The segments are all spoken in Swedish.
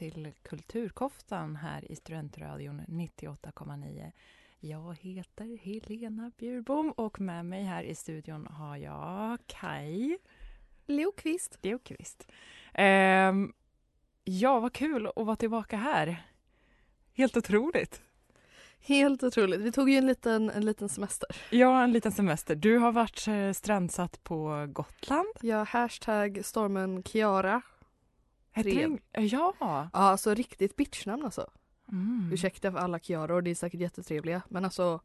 Till Kulturkoftan här i Studentradion 98,9. Jag heter Helena Bjurbom och med mig här i studion har jag Kai Leokvist. Leokvist. Ehm, ja, vad kul att vara tillbaka här. Helt otroligt. Helt otroligt. Vi tog ju en liten, en liten semester. Ja, en liten semester. Du har varit eh, strandsatt på Gotland. Ja, hashtag stormen Kiara. Den- Ja. Ja, alltså riktigt bitchnamn alltså. Mm. Ursäkta för alla Kiaror, det är säkert jättetrevliga. Men alltså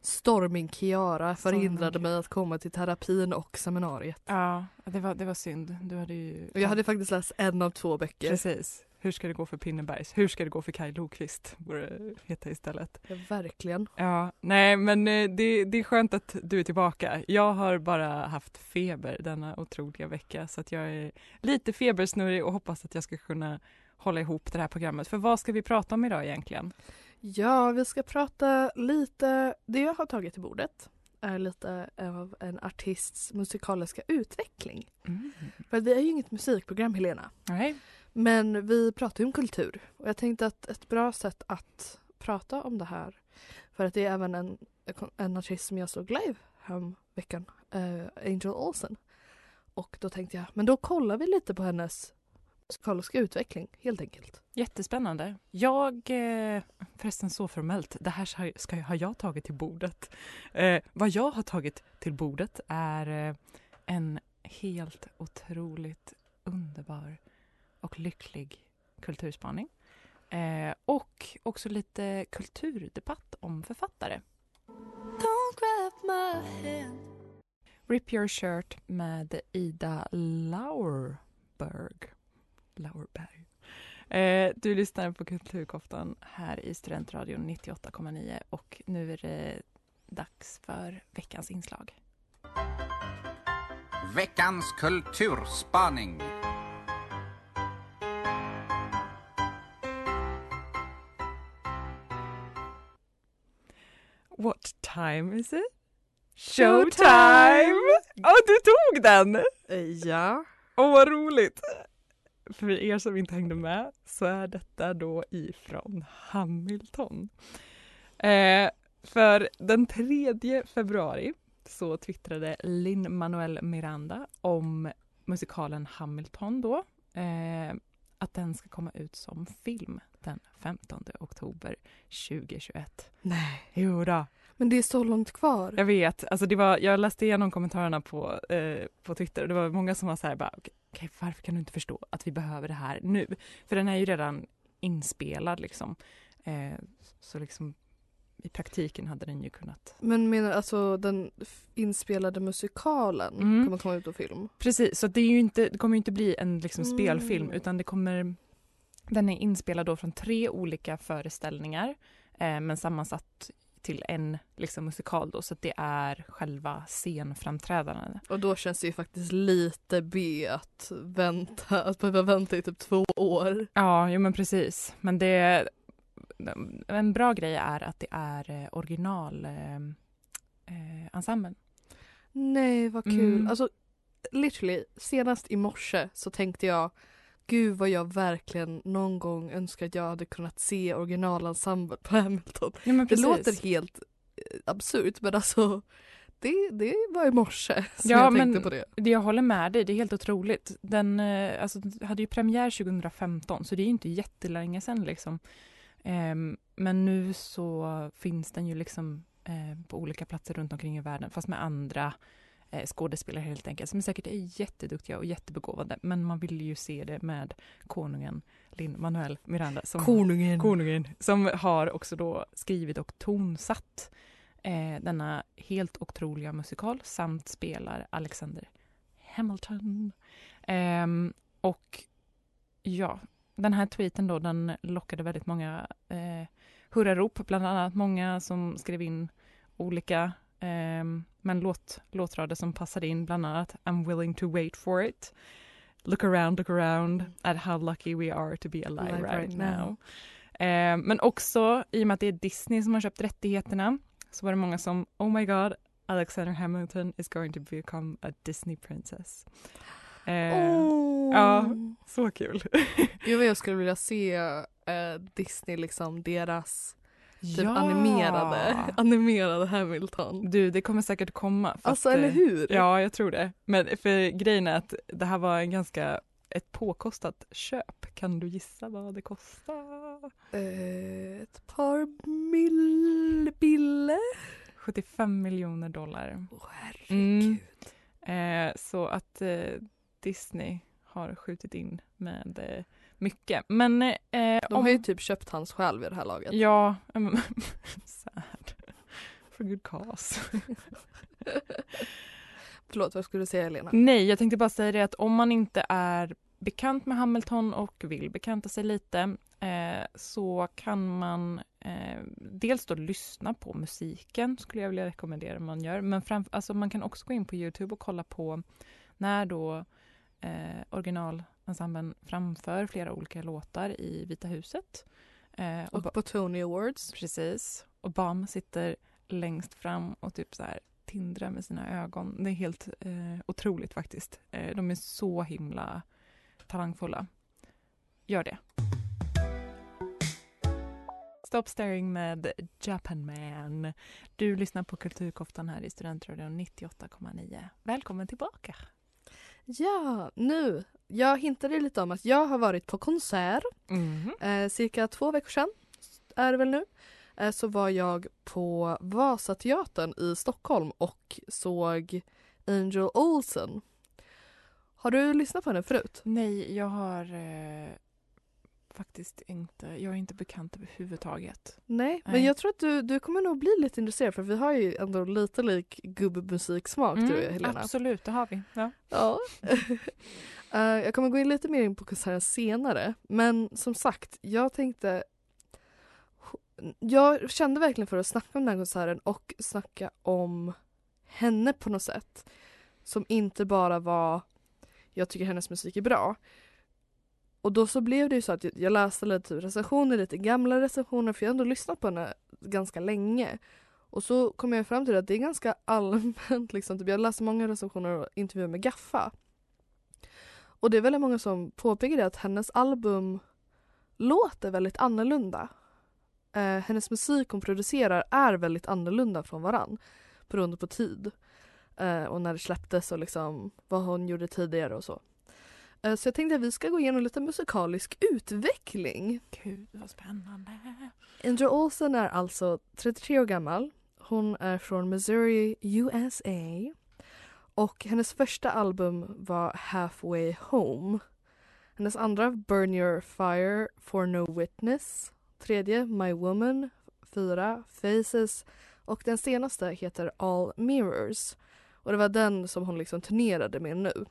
Storming Kiara förhindrade Storming. mig att komma till terapin och seminariet. Ja, det var, det var synd. Du hade ju... Och jag hade faktiskt läst en av två böcker. Precis. Hur ska det gå för Pinnebergs? Hur ska det gå för Kaj Lokvist? Borde det heta istället. Ja, verkligen. Ja, nej men eh, det, det är skönt att du är tillbaka. Jag har bara haft feber denna otroliga vecka så att jag är lite febersnurrig och hoppas att jag ska kunna hålla ihop det här programmet. För vad ska vi prata om idag egentligen? Ja, vi ska prata lite, det jag har tagit till bordet är lite av en artists musikaliska utveckling. För att vi är ju inget musikprogram Helena. Nej. Men vi pratar ju om kultur och jag tänkte att ett bra sätt att prata om det här för att det är även en, en artist som jag såg live härom veckan, äh, eh, Angel Olsen. Och då tänkte jag, men då kollar vi lite på hennes musikaliska utveckling helt enkelt. Jättespännande. Jag, eh, förresten så formellt, det här ska, ska, har jag tagit till bordet. Eh, vad jag har tagit till bordet är eh, en helt otroligt underbar och lycklig kulturspaning. Eh, och också lite kulturdebatt om författare. Don't grab my hand. Rip Your Shirt med Ida Laurberg. Laurberg. Eh, du lyssnar på Kulturkoftan här i Studentradion 98,9 och nu är det dags för veckans inslag. Veckans kulturspaning. Time is it? Showtime! Åh, du tog den! Ja. Åh, vad roligt! För er som inte hängde med så är detta då ifrån Hamilton. Eh, för den 3 februari så twittrade Lin-Manuel Miranda om musikalen Hamilton då. Eh, att den ska komma ut som film den 15 oktober 2021. Nej. Jo då. Men det är så långt kvar. Jag vet, alltså det var, jag läste igenom kommentarerna på, eh, på Twitter och det var många som var så här bara, okej okej, varför kan du inte förstå att vi behöver det här nu? För den är ju redan inspelad liksom. Eh, så liksom i praktiken hade den ju kunnat. Men menar alltså den inspelade musikalen Mm. kommer komma ut på film? Precis, så det, är ju inte, det kommer ju inte bli en liksom, Mm. spelfilm utan det kommer, den är inspelad då från tre olika föreställningar eh, men sammansatt till en liksom, musikal då så att det är själva scenframträdanden. Och då känns det ju faktiskt lite B att vänta, att behöva vänta i typ två år. Ja, jo men precis. Men det, en bra grej är att det är eh, original eh, eh, ensemblen. Nej vad kul. Mm. Alltså literally senast i morse så tänkte jag Gud vad jag verkligen någon gång önskar att jag hade kunnat se originalensemblen på Hamilton. Men Det låter helt eh, absurt men alltså det, det var i morse som Ja, jag tänkte men- på det. Det jag håller med dig, det är helt otroligt. Den eh, alltså, hade ju premiär 2015 så det är inte jättelänge sedan liksom. Ehm, men nu så finns den ju liksom eh, på olika platser runt omkring i världen fast med andra skådespelare helt enkelt som säkert är jätteduktiga och jättebegåvade men man vill ju se det med konungen Lin Manuel Miranda som, Konungen. konungen, som har också då skrivit och tonsatt eh, denna helt otroliga musikal samt spelar Alexander Hamilton. Ehm, och ja, den här tweeten då den lockade väldigt många eh, hurrarop, bland annat många som skrev in olika ehm, men låt, låtrader som passade in, bland annat I'm willing to wait for it. Look around, look around at how lucky we are to be alive, Alive right, now. now. Eh, men också i och med att det är Disney som har köpt rättigheterna så var det många som Oh my god, Alexander Hamilton is going to become a Disney princess. Eh, Åh. ja. Så kul. Gud vad jag skulle vilja se eh, Disney liksom deras typ animerade, animerade Hamilton. Du, det kommer säkert komma. Alltså eller eh, hur? Ja, jag tror det. Men för grejen är att det här var en ganska ett påkostat köp. Kan du gissa vad det kostar? Eh, ett par mil bille. 75 miljoner dollar. Åh herregud. Mm. Eh, så att eh, Disney har skjutit in med eh, mycket. Men eh, De om... har ju typ köpt hans själ vid det här laget. Ja, sad. For good cause. Förlåt, vad skulle du säga Elena? Nej, jag tänkte bara säga det att om man inte är bekant med Hamilton och vill bekanta sig lite eh, så kan man eh, dels då lyssna på musiken skulle jag vilja rekommendera man gör. Men framf- alltså man kan också gå in på Youtube och kolla på när då eh, originalensemblen framför flera olika låtar i Vita huset. Eh, och Och på Tony Awards. Precis. Obama sitter längst fram och typ så här tindrar med sina ögon. Det är helt eh, otroligt faktiskt. Eh, de är så himla talangfulla. Gör det. Stop staring med Japan Man. Du lyssnar på Kulturkoftan här i Studentradion 98,9. Välkommen tillbaka. Ja, nu. Jag hintade lite om att jag har varit på konsert. Mhm. Eh, cirka två veckor sedan är det väl nu. Eh, så var jag på Vasateatern i Stockholm och såg Angel Olsen. Har du lyssnat på henne förut? Nej, jag har eh, faktiskt inte, jag är inte bekant överhuvudtaget. Nej, men Nej. jag tror att du, du kommer nog bli lite intresserad för vi har ju ändå lite lik gubbmusiksmak du och jag, Helena. Mm, absolut, det har vi. Ja. Ja. Eh, jag kommer gå in lite mer in på konserten senare. Men som sagt, jag tänkte... Jag kände verkligen för att snacka om den här konserten och snacka om henne på något sätt. Som inte bara var jag tycker hennes musik är bra. Och då så blev det ju så att jag- jag läste lite recensioner, lite gamla recensioner för jag har ändå lyssnat på henne ganska länge. Och så kom jag fram till att det är ganska allmänt. Liksom. Typ jag läste många recensioner och intervjuer med Gaffa. Och det är väldigt många som påpekar det att hennes album låter väldigt annorlunda. Eh, hennes musik hon producerar är väldigt annorlunda från varann. Beroende på tid. Eh, och när det släpptes och liksom vad hon gjorde tidigare och så. Eh, så jag tänkte att vi ska gå igenom lite musikalisk utveckling. Gud vad spännande. Angel Olsen är alltså 33 år gammal. Hon är från Missouri, USA. Och hennes första album var Halfway Home. Hennes andra Burn Your Fire, For No Witness. Tredje My Woman. Fyra Faces. Och den senaste heter All Mirrors. Och det var den som hon liksom turnerade med nu.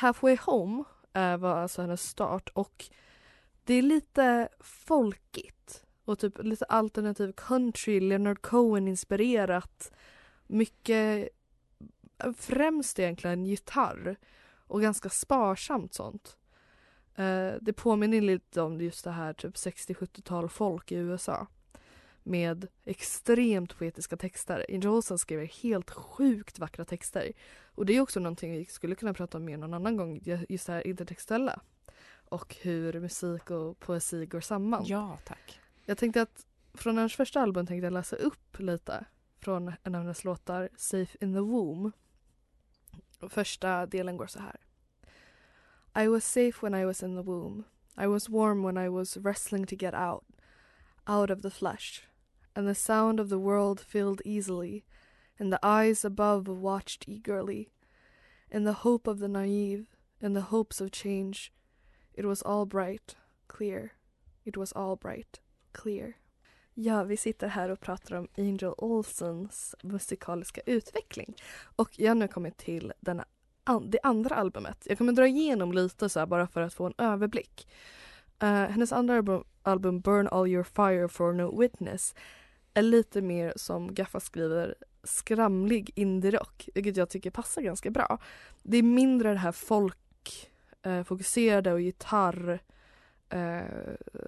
Halfway Home eh, var alltså hennes start och det är lite folkigt och typ lite alternativ country, Leonard Cohen-inspirerat. Mycket, eh, främst egentligen gitarr och ganska sparsamt sånt. Eh, det påminner lite om just det här typ 60-70-tal folk i USA med extremt poetiska texter. Angel Olsen skriver helt sjukt vackra texter. Och det är också någonting vi skulle kunna prata om mer någon annan gång, just det här intertextuella och hur musik och poesi går samman. Ja, tack. Jag tänkte att från hennes första album tänkte jag läsa upp lite från en av hennes låtar, Safe in the Womb. Första delen går så här. I was safe when I was in the womb. I was warm when I was wrestling to get out, out of the flesh. And the sound of the world filled easily, and the eyes above watched eagerly. In the hope of the naive, in the hopes of change, it was all bright, clear. It was all bright, clear. Ja, vi sitter här och pratar om Angel Olsons musikaliska utveckling. Och jag har nu kommit till den, an- det andra albumet. Jag kommer dra igenom lite så här bara för att få en överblick. Uh, hennes andra album, album Burn All Your Fire For No Witness är lite mer som Gaffa skriver skramlig indie-rock, vilket jag tycker passar ganska bra. Det är mindre det här folkfokuserade eh, och gitarr eh,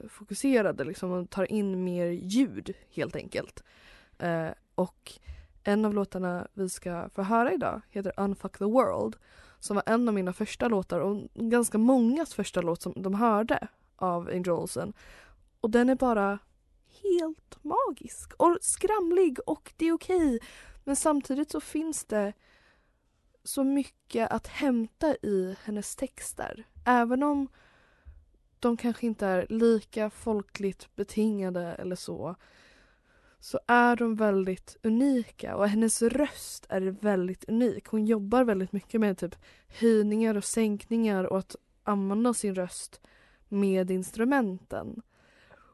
fokuserade liksom och tar in mer ljud helt enkelt. Eh, och en av låtarna vi ska få höra idag heter Unfuck the World som var en av mina första låtar och ganska mångas första låt som de hörde av Angel Olsen. Och den är bara helt magisk och skramlig och det är okej. Men samtidigt så finns det så mycket att hämta i hennes texter. Även om de kanske inte är lika folkligt betingade eller så så är de väldigt unika och hennes röst är väldigt unik. Hon jobbar väldigt mycket med typ höjningar och sänkningar och att använda sin röst med instrumenten.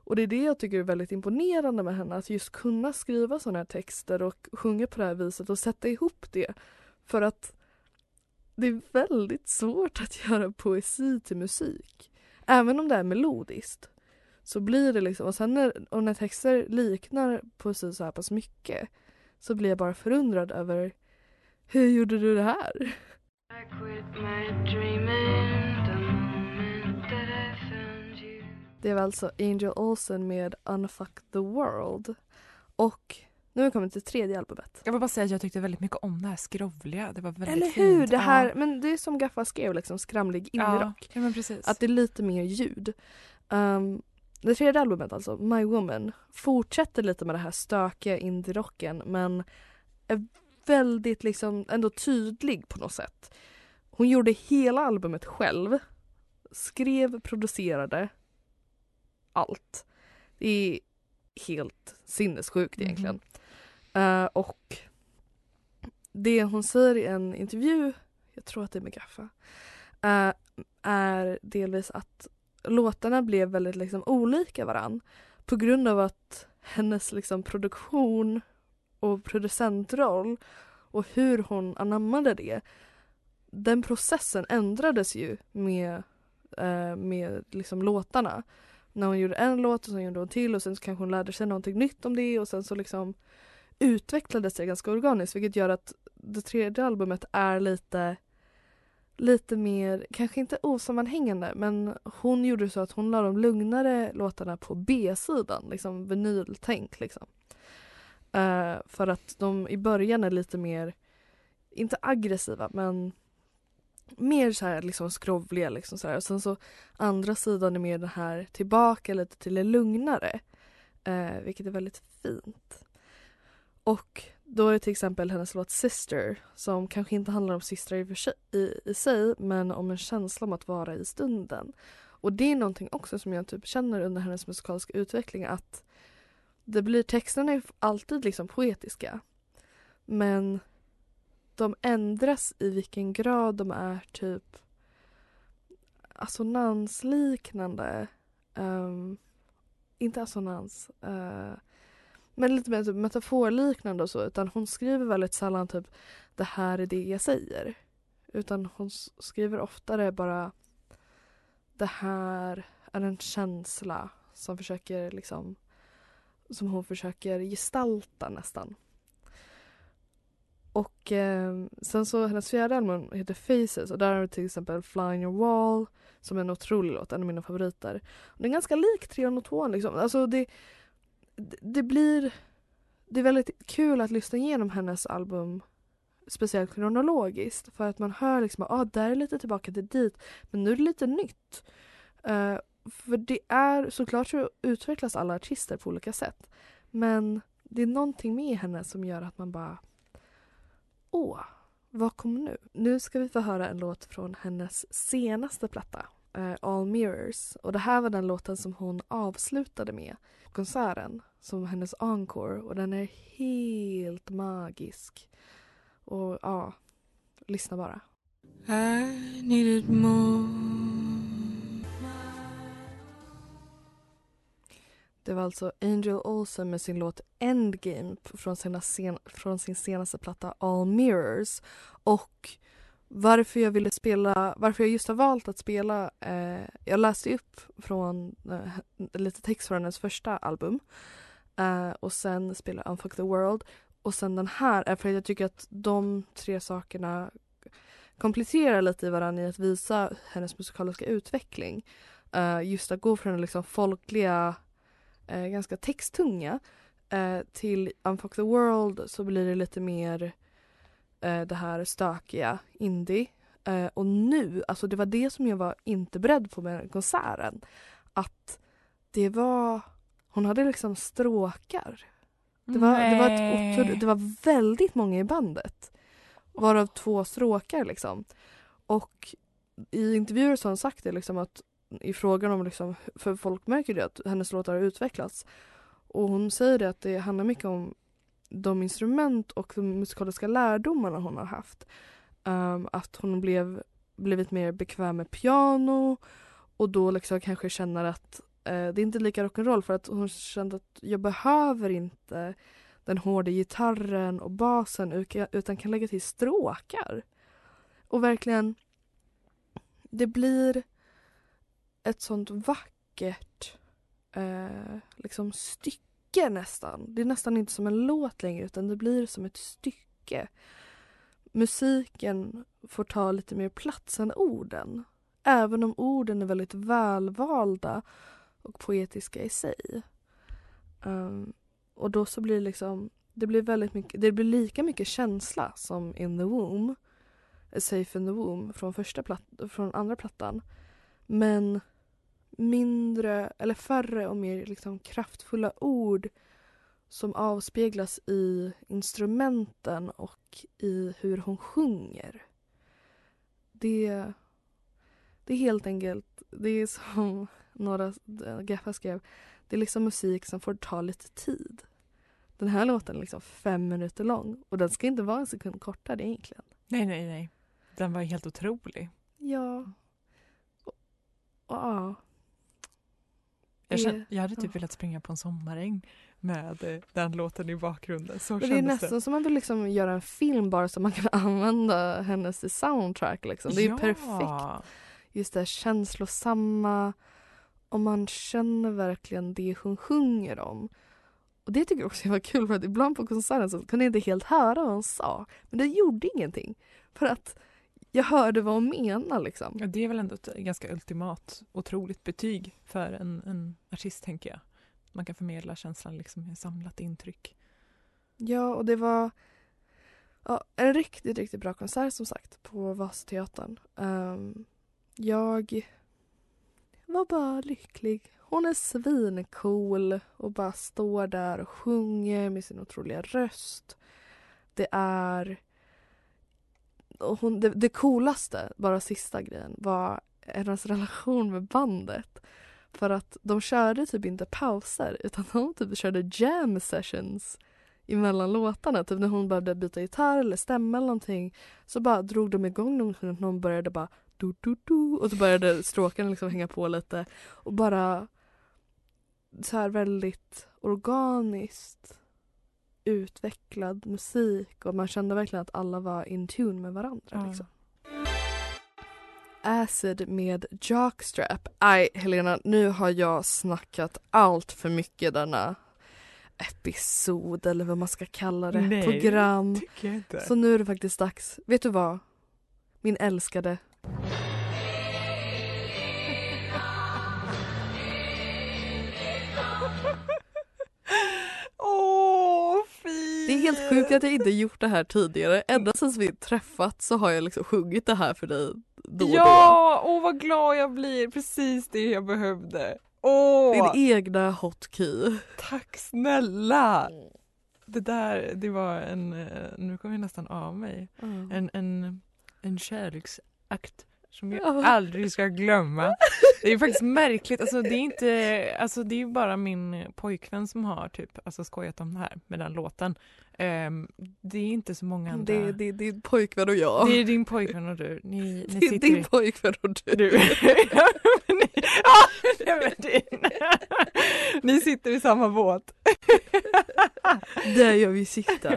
Och det är det jag tycker är väldigt imponerande med henne, att just kunna skriva sådana här texter och sjunga på det här viset och sätta ihop det. För att det är väldigt svårt att göra poesi till musik. Även om det är melodiskt så blir det liksom, och sen när, och när texter liknar poesi så här pass mycket så blir jag bara förundrad över hur gjorde du det här? Det var alltså Angel Olsen med Unfuck the World. Och nu har vi kommit till tredje albumet. Jag vill bara säga att jag tyckte väldigt mycket om det här skrovliga. Det var väldigt Eller hur? fint. Det här, Ja. men det är som Gaffa skrev, liksom skramlig indie-rock. ja men precis. Att det är lite mer ljud. Um, det tredje albumet alltså, My Woman, fortsätter lite med det här stökiga indie-rocken men är väldigt liksom ändå tydlig på något sätt. Hon gjorde hela albumet själv. Skrev, producerade allt. Det är helt sinnessjukt egentligen. Eh, och det hon säger i en intervju, jag tror att det är med Gaffa, eh, är delvis att låtarna blev väldigt liksom olika varann på grund av att hennes liksom produktion och producentroll och hur hon anammade det den processen ändrades ju med, eh, med liksom låtarna. När hon gjorde en låt och sen gjorde hon till och sen så kanske hon lärde sig någonting nytt om det och sen så liksom utvecklades det ganska organiskt vilket gör att det tredje albumet är lite lite mer, kanske inte osammanhängande men hon gjorde så att hon la de lugnare låtarna på B-sidan, liksom vinyltänk liksom. Uh, för att de i början är lite mer, inte aggressiva men mer så här liksom skrovliga liksom så här. Och sen så andra sidan är mer den här tillbaka lite till det lugnare. Eh, vilket är väldigt fint. Och då är det till exempel hennes låt Sister som kanske inte handlar om systrar i, för sig, i, i sig men om en känsla om att vara i stunden. Och det är någonting också som jag typ känner under hennes musikaliska utveckling att det blir, texterna är alltid liksom poetiska men de ändras i vilken grad de är typ alltså assonansliknande. Um, ehm, inte assonans. Uh, men lite mer typ metaforliknande och så. Utan hon skriver väldigt sällan typ det här är det jag säger. Utan hon skriver oftare bara det här är en känsla som försöker liksom som hon försöker gestalta nästan. Och eh, sen så hennes fjärde album heter Faces och där har vi till exempel Flying your wall som är en otrolig låt, en av mina favoriter. Och den är ganska lik Trean och Tvåan liksom. Alltså det, det, blir det är väldigt kul att lyssna igenom hennes album speciellt kronologiskt för att man hör liksom att ah, där är lite tillbaka till dit men nu är det lite nytt. Uh, för det är såklart så utvecklas alla artister på olika sätt men det är någonting med henne som gör att man bara Åh, vad kommer nu? Nu ska vi få höra en låt från hennes senaste platta eh, All Mirrors. Och det här var den låten som hon avslutade med på konserten. Som hennes encore. Och den är helt magisk. Och ja, lyssna bara. I needed more. Det var alltså Angel Olsen med sin låt Endgame från, sina sen- från sin senaste platta All Mirrors. Och varför jag ville spela, varför jag just har valt att spela, eh, jag läste upp från eh, lite text från hennes första album. Eh, och sen spelade Unfuck the World. Och sen den här är för att jag tycker att de tre sakerna kompletterar lite i varandra i att visa hennes musikaliska utveckling. Eh, just att gå från den liksom folkliga eh, ganska texttunga eh, till Unfuck the World så blir det lite mer eh, det här stökiga indie. Eh, och nu, alltså det var det som jag var inte beredd på med konserten. Att det var, hon hade liksom stråkar. Det var, det var, ett det var väldigt många i bandet. Varav två stråkar liksom. Och i intervjuer så har hon sagt det liksom att i frågan om liksom, för folk märker det att hennes låtar har utvecklats. Och hon säger det att det handlar mycket om de instrument och de musikaliska lärdomarna hon har haft. Um, att hon blev blivit mer bekväm med piano och då liksom kanske känner att uh, det är inte lika rock'n'roll för att hon kände att jag behöver inte den hårda gitarren och basen utan kan lägga till stråkar. Och verkligen det blir ett sånt vackert eh, liksom stycke nästan. Det är nästan inte som en låt längre utan det blir som ett stycke. Musiken får ta lite mer plats än orden. Även om orden är väldigt välvalda och poetiska i sig. Um, och då så blir det liksom, det blir väldigt mycket, det blir lika mycket känsla som In the Womb, A Safe in the Womb från, första platt, från andra plattan. Men mindre, eller färre och mer liksom kraftfulla ord som avspeglas i instrumenten och i hur hon sjunger. Det, det är helt enkelt, det är som några gaffar skrev, det är liksom musik som får ta lite tid. Den här låten är liksom fem minuter lång och den ska inte vara en sekund kortare egentligen. Nej, nej, nej. Den var helt otrolig. Ja. Och, och, ja. Jag, Det- kände, jag hade typ velat springa på en sommaräng med eh, den låten i bakgrunden. Så det är nästan som man vill liksom göra en film bara så man kan använda hennes i soundtrack. Liksom. Det är ju Ja. perfekt. Just det här känslosamma. Och man känner verkligen det hon sjunger om. Och det tycker jag också var kul för att ibland på konserten så kunde jag inte helt höra vad hon sa. Men det gjorde ingenting. För att jag hörde vad hon menade liksom. Ja, det är väl ändå ett ganska ultimat, otroligt betyg för en, en artist, tänker jag. Man kan förmedla känslan liksom i samlat intryck. Ja, och det var ja, en riktigt, riktigt bra konsert som sagt på Vasateatern. Um, jag var bara lycklig. Hon är svincool och bara står där och sjunger med sin otroliga röst. Det är... Hon, det, det coolaste, bara sista grejen, var hennes relation med bandet. För att de körde typ inte pauser utan de typ körde jam sessions emellan låtarna. Typ när hon behövde byta gitarr eller stämma eller någonting så bara drog de igång någonting och någon började bara du, du, du, och så började stråken liksom hänga på lite och bara så här väldigt organiskt utvecklad musik och man kände verkligen att alla var in tune med varandra. Ja. Liksom. Acid med Jockstrap. Aj Helena, nu har jag snackat allt för mycket denna episod eller vad man ska kalla det. Nej. Program. Tycker jag inte. Så nu är det faktiskt dags. Vet du vad? Min älskade. Helt sjukt att jag inte gjort det här tidigare. Ända sedan vi träffats så har jag liksom sjungit det här för dig då och Ja, åh vad glad jag blir. Precis det jag behövde. Åh, Din egna hotkey. tack snälla! Det där, det var en, eh, nu kommer jag nästan av mig, en, en, en kärleksakt som jag Ja. aldrig ska glömma. Det är faktiskt märkligt, alltså det är inte, alltså det är bara min pojkvän som har typ alltså skojat om det här med den låten. Ehm, det är inte så många andra. Det, det, det är din pojkvän och jag. Det är din pojkvän och du. Ni, ni Det är din i... pojkvän och du. Du. ja, men ni, ja, nej, men ni sitter i samma båt. Där gör vi sitta.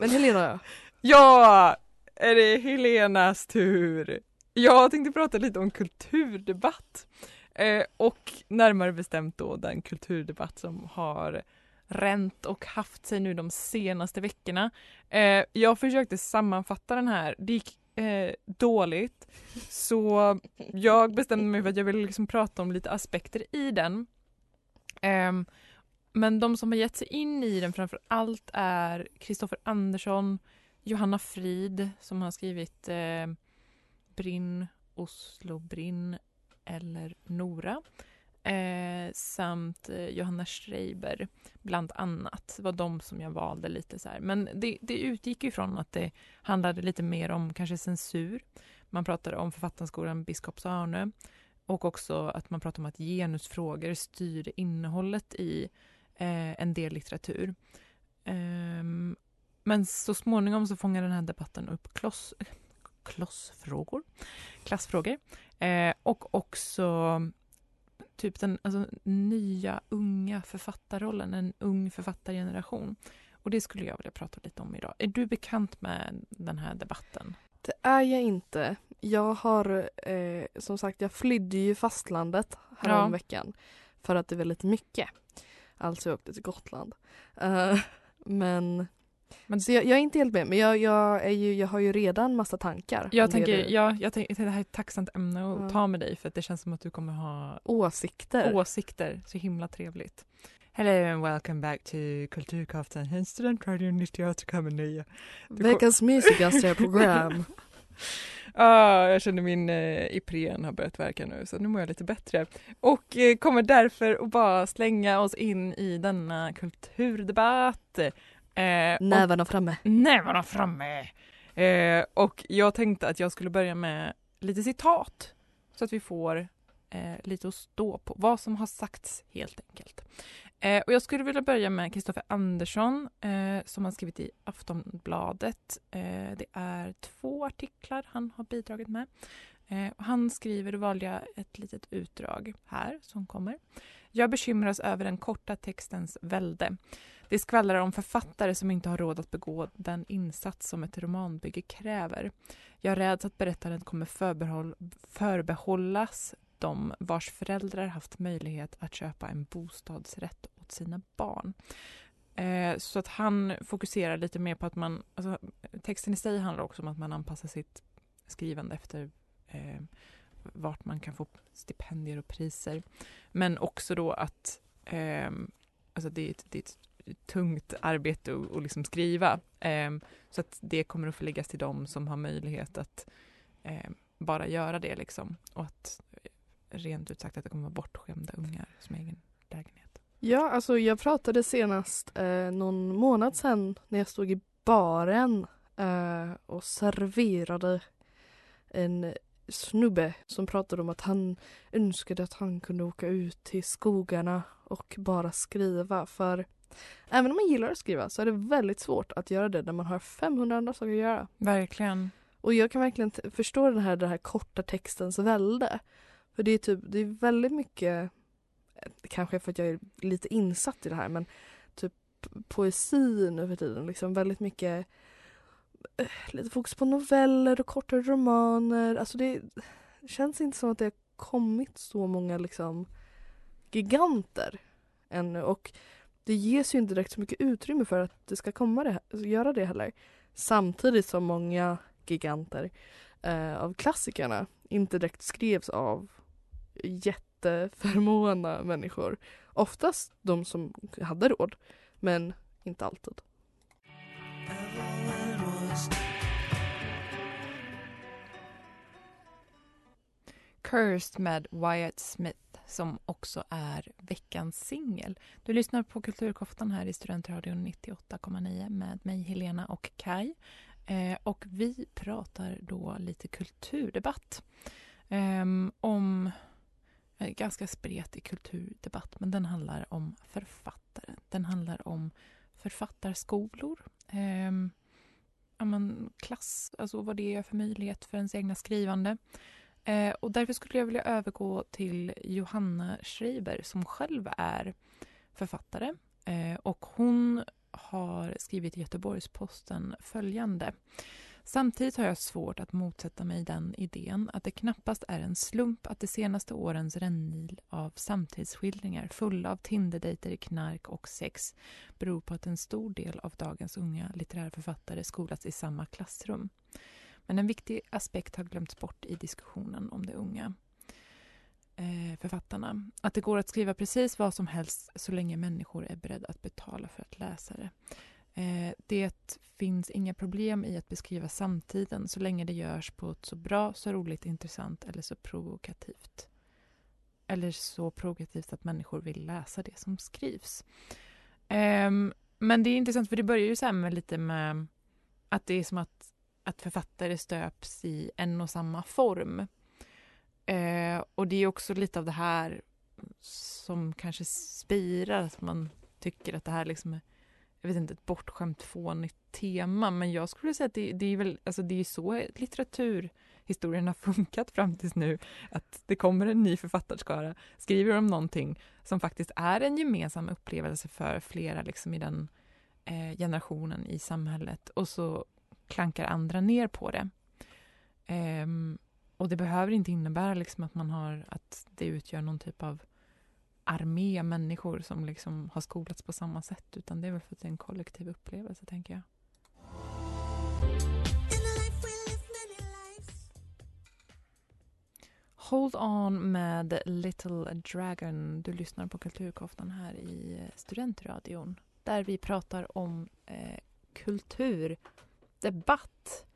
Men Helena, Ja, är det Helenas tur. Jag tänkte prata lite om kulturdebatt. Eh, och närmare bestämt då den kulturdebatt som har ränt och haft sig nu de senaste veckorna. Eh, jag försökte sammanfatta den här, det gick eh, dåligt. Så jag bestämde mig för att jag ville liksom prata om lite aspekter i den. Ehm, men de som har gett sig in i den framför allt är Kristoffer Andersson, Johanna Frid som har skrivit eh, Brinn, Oslo Brinn eller Nora. Eh, samt eh, Johanna Schreiber bland annat. Det var de som jag valde lite så här. Men det, det utgick ifrån att det handlade lite mer om kanske censur. Man pratade om författarskolan Biskops Arne och också att man pratade om att genusfrågor styr innehållet i eh, en del litteratur. Eh, men så småningom så fångar den här debatten upp kloss, klossfrågor, klassfrågor eh, och också typ den alltså, nya unga författarrollen, en ung författargeneration. Och det skulle jag vilja prata lite om idag. Är du bekant med den här debatten? det är jag inte. Jag har, eh, som sagt, jag flydde ju fastlandet härom Ja. veckan för att det var lite mycket. Alltså jag åkte till Gotland. Eh, men Men- så jag, jag är inte helt med, men jag, jag, är ju, jag har ju redan massa tankar. Jag det tänker, du- ja, jag tänker, det här är ett tacksamt ämne att Ja. ta med dig för att det känns som att du kommer ha Åsikter. åsikter. Så himla trevligt. Hello and welcome back to Kulturkaftan, en studentradio 98,9. Veckans mysigaste program. Ah, jag känner min eh, Ipren har börjat verka nu så nu mår jag lite bättre. Och eh, kommer därför att bara slänga oss in i denna kulturdebatt. Eh, Nävarna framme. nävarna framme. Eh, och jag tänkte att jag skulle börja med lite citat så att vi får eh, lite att stå på. Vad som har sagts helt enkelt. Eh, och jag skulle vilja börja med Kristoffer Andersson eh, som har skrivit i Aftonbladet. Eh, det är två artiklar han har bidragit med. Eh, han skriver, då valde jag ett litet utdrag här som kommer. Jag bekymras över den korta textens välde. Det skvallrar om författare som inte har råd att begå den insats som ett romanbygge kräver. Jag räds att berättandet kommer förbehåll, förbehållas de vars föräldrar haft möjlighet att köpa en bostadsrätt åt sina barn. Eh, så att han fokuserar lite mer på att man, alltså, texten i sig handlar också om att man anpassar sitt skrivande efter eh, vart man kan få stipendier och priser. Men också då att eh, alltså det, är ett, det är ett tungt arbete att, och liksom skriva. Eh, så att det kommer att förläggas till dem som har möjlighet att eh, bara göra det liksom. Och att eh, rent ut sagt att det kommer att vara bortskämda ungar som egen lägenhet. Ja, alltså jag pratade senast eh, någon månad sedan när jag stod i baren eh, och serverade en snubbe som pratade om att han önskade att han kunde åka ut till skogarna och bara skriva för även om man gillar att skriva så är det väldigt svårt att göra det när man har 500 andra saker att göra. Verkligen. Och jag kan verkligen förstå den här, den här korta textens välde. För det är typ, det är väldigt mycket, eh, kanske för att jag är lite insatt i det här, men typ poesi nu för tiden, liksom väldigt mycket eh, lite fokus på noveller och kortare romaner. Alltså det känns inte som att det har kommit så många liksom giganter ännu och det ges ju inte direkt så mycket utrymme för att det ska komma det, alltså göra det heller. Samtidigt som många giganter eh, av klassikerna inte direkt skrevs av jätteförmåna människor. Oftast de som hade råd, men inte alltid. Cursed med Wyatt Smith som också är veckans singel. Du lyssnar på Kulturkoftan här i Studentradion 98,9 med mig Helena och Kai. Eh, och vi pratar då lite kulturdebatt. Eh, om eh, ganska spretig kulturdebatt, men den handlar om författare. Den handlar om författarskolor. Eh, ja, men klass, alltså vad det är för möjlighet för ens egna skrivande. Eh, och därför skulle jag vilja övergå till Johanna Schreiber som själv är författare. Eh, och hon har skrivit i Göteborgs-Posten följande. Samtidigt har jag svårt att motsätta mig den idén att det knappast är en slump att de senaste årens rännil av samtidsskildringar fulla av Tinderdejter, knark och sex beror på att en stor del av dagens unga litterära författare skolats i samma klassrum. Men en viktig aspekt har glömts bort i diskussionen om de unga eh, författarna. Att det går att skriva precis vad som helst så länge människor är beredda att betala för att läsa det. Eh, det finns inga problem i att beskriva samtiden så länge det görs på ett så bra, så roligt, intressant eller så provokativt. Eller så provokativt att människor vill läsa det som skrivs. Eh, men det är intressant för det börjar ju så här med lite med att det är som att, att författare stöps i en och samma form. Eh, och det är också lite av det här som kanske spirar, att man tycker att det här liksom är jag vet inte, ett bortskämt fånigt tema, men jag skulle säga att det, det är väl, alltså det är så litteraturhistorien har funkat fram tills nu, att det kommer en ny författarskara, skriver om någonting som faktiskt är en gemensam upplevelse för flera liksom i den eh, generationen i samhället och så klankar andra ner på det. Um, och det behöver inte innebära liksom att man har, att det utgör någon typ av armé människor som liksom har skolats på samma sätt utan det är väl för att det är en kollektiv upplevelse, tänker jag. Hold on med Little Dragon. Du lyssnar på Kulturkoftan här i Studentradion där vi pratar om eh, debatt.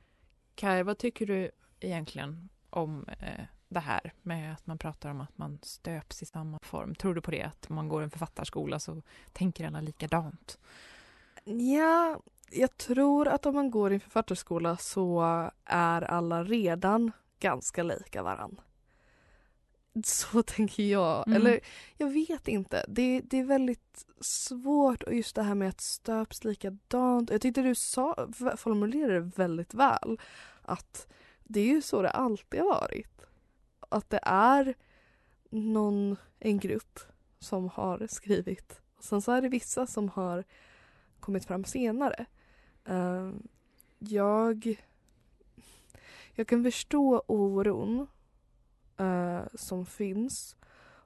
Kaj, vad tycker du egentligen om eh, det här med att man pratar om att man stöps i samma form. Tror du på det? Att om man går en författarskola så tänker alla likadant? Ja, jag tror att om man går i en författarskola så är alla redan ganska lika varann. Så tänker jag. Mm. Eller jag vet inte. Det, det är väldigt svårt och just det här med att stöps likadant. Jag tyckte du sa, formulerade det väldigt väl. Att det är ju så det alltid har varit att det är någon, en grupp som har skrivit. Och sen så är det vissa som har kommit fram senare. Uh, jag, jag kan förstå oron uh, som finns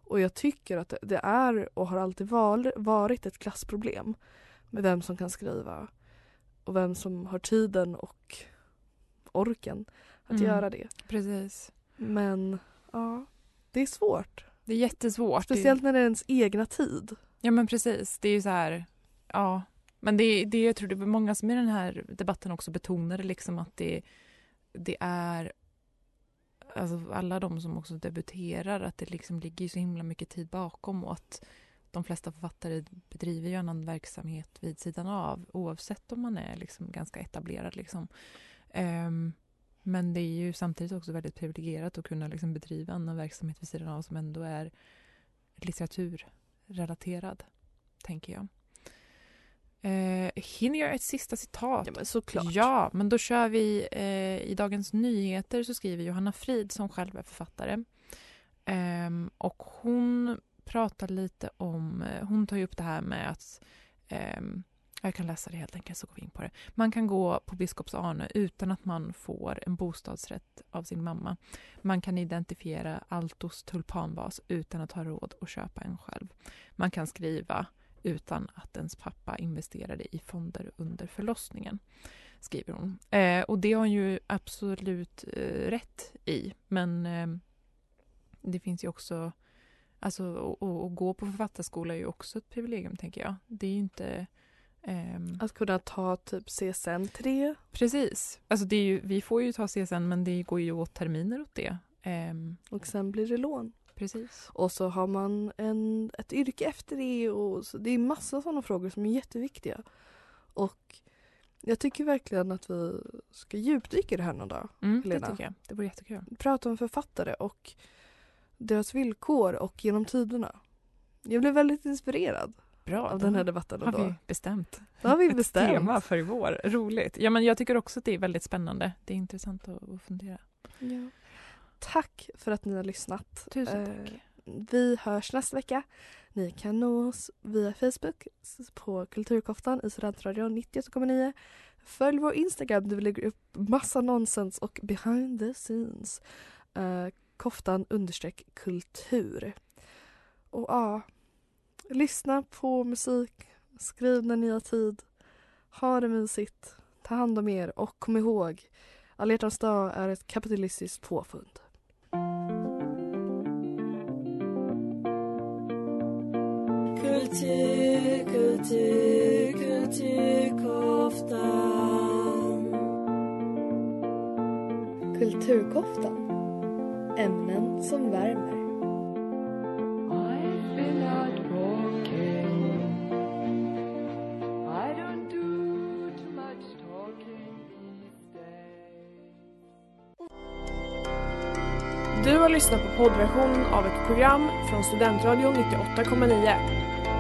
och jag tycker att det är och har alltid var, varit ett klassproblem med vem som kan skriva och vem som har tiden och orken att Mm. göra det. Precis. Men ja, det är svårt. Det är jättesvårt. Speciellt när det är ens egna tid. Ja, men precis. Det är ju så här... Ja. Men det, det jag tror det var många som i den här debatten också betonade liksom att det, det är... Alltså alla de som också debuterar, att det liksom ligger så himla mycket tid bakom och att de flesta författare bedriver ju annan verksamhet vid sidan av oavsett om man är liksom ganska etablerad. Liksom. Um, men det är ju samtidigt också väldigt privilegierat att kunna liksom bedriva annan verksamhet vid sidan av som ändå är litteraturrelaterad, tänker jag. Eh, hinner jag ett sista citat? Ja men såklart. Ja, men då kör vi. Eh, I Dagens Nyheter så skriver Johanna Frid, som själv är författare. Ehm, och hon pratar lite om... eh, Hon tar ju upp det här med att... ehm, jag kan läsa det helt enkelt, så går vi in på det. Man kan gå på Biskops Arne utan att man får en bostadsrätt av sin mamma. Man kan identifiera Altos tulpanvas utan att ha råd att köpa en själv. Man kan skriva utan att ens pappa investerade i fonder under förlossningen, skriver hon. Eh, och det har hon ju absolut eh, rätt i, men eh, det finns ju också... Alltså, att- gå på författarskola är ju också ett privilegium, tänker jag. Det är ju inte... ehm, Att kunna ta typ CSN 3. Precis. Alltså det är ju, vi får ju ta CSN, men det går ju åt terminer åt det. Ehm, och sen blir det lån. Precis. Och så har man en, ett yrke efter det och så, det är massa sådana frågor som är jätteviktiga. Och Jag tycker verkligen att vi ska djupdyka i det här någon dag. Mm, det Helena. tycker jag. Det vore jättekul. Prata om författare och deras villkor och genom tiderna. Jag blev väldigt inspirerad Bra. av då den här debatten har ändå. vi bestämt. Då har vi Ett bestämt. tema för i vår. Roligt. Ja, men jag tycker också att det är väldigt spännande. Det är intressant att, att fundera. Ja. Tack för att ni har lyssnat. Tusen Eh, tack. Vi hörs nästa vecka. Ni kan nå oss via Facebook på Kulturkoftan i Studentradion 98,9. Följ vår Instagram där vi lägger upp massa nonsens och behind the scenes. Eh, koftan understreck kultur. Och ja, lyssna på musik, skriv när ni har tid. Ha det mysigt. Ta hand om er och kom ihåg alla hjärtans dag är ett kapitalistiskt påfund. Kultur, kulturkoftan. Kulturkoftan. Ämnen som värmer. Du har lyssnat på poddversionen av ett program från Studentradion 98,9.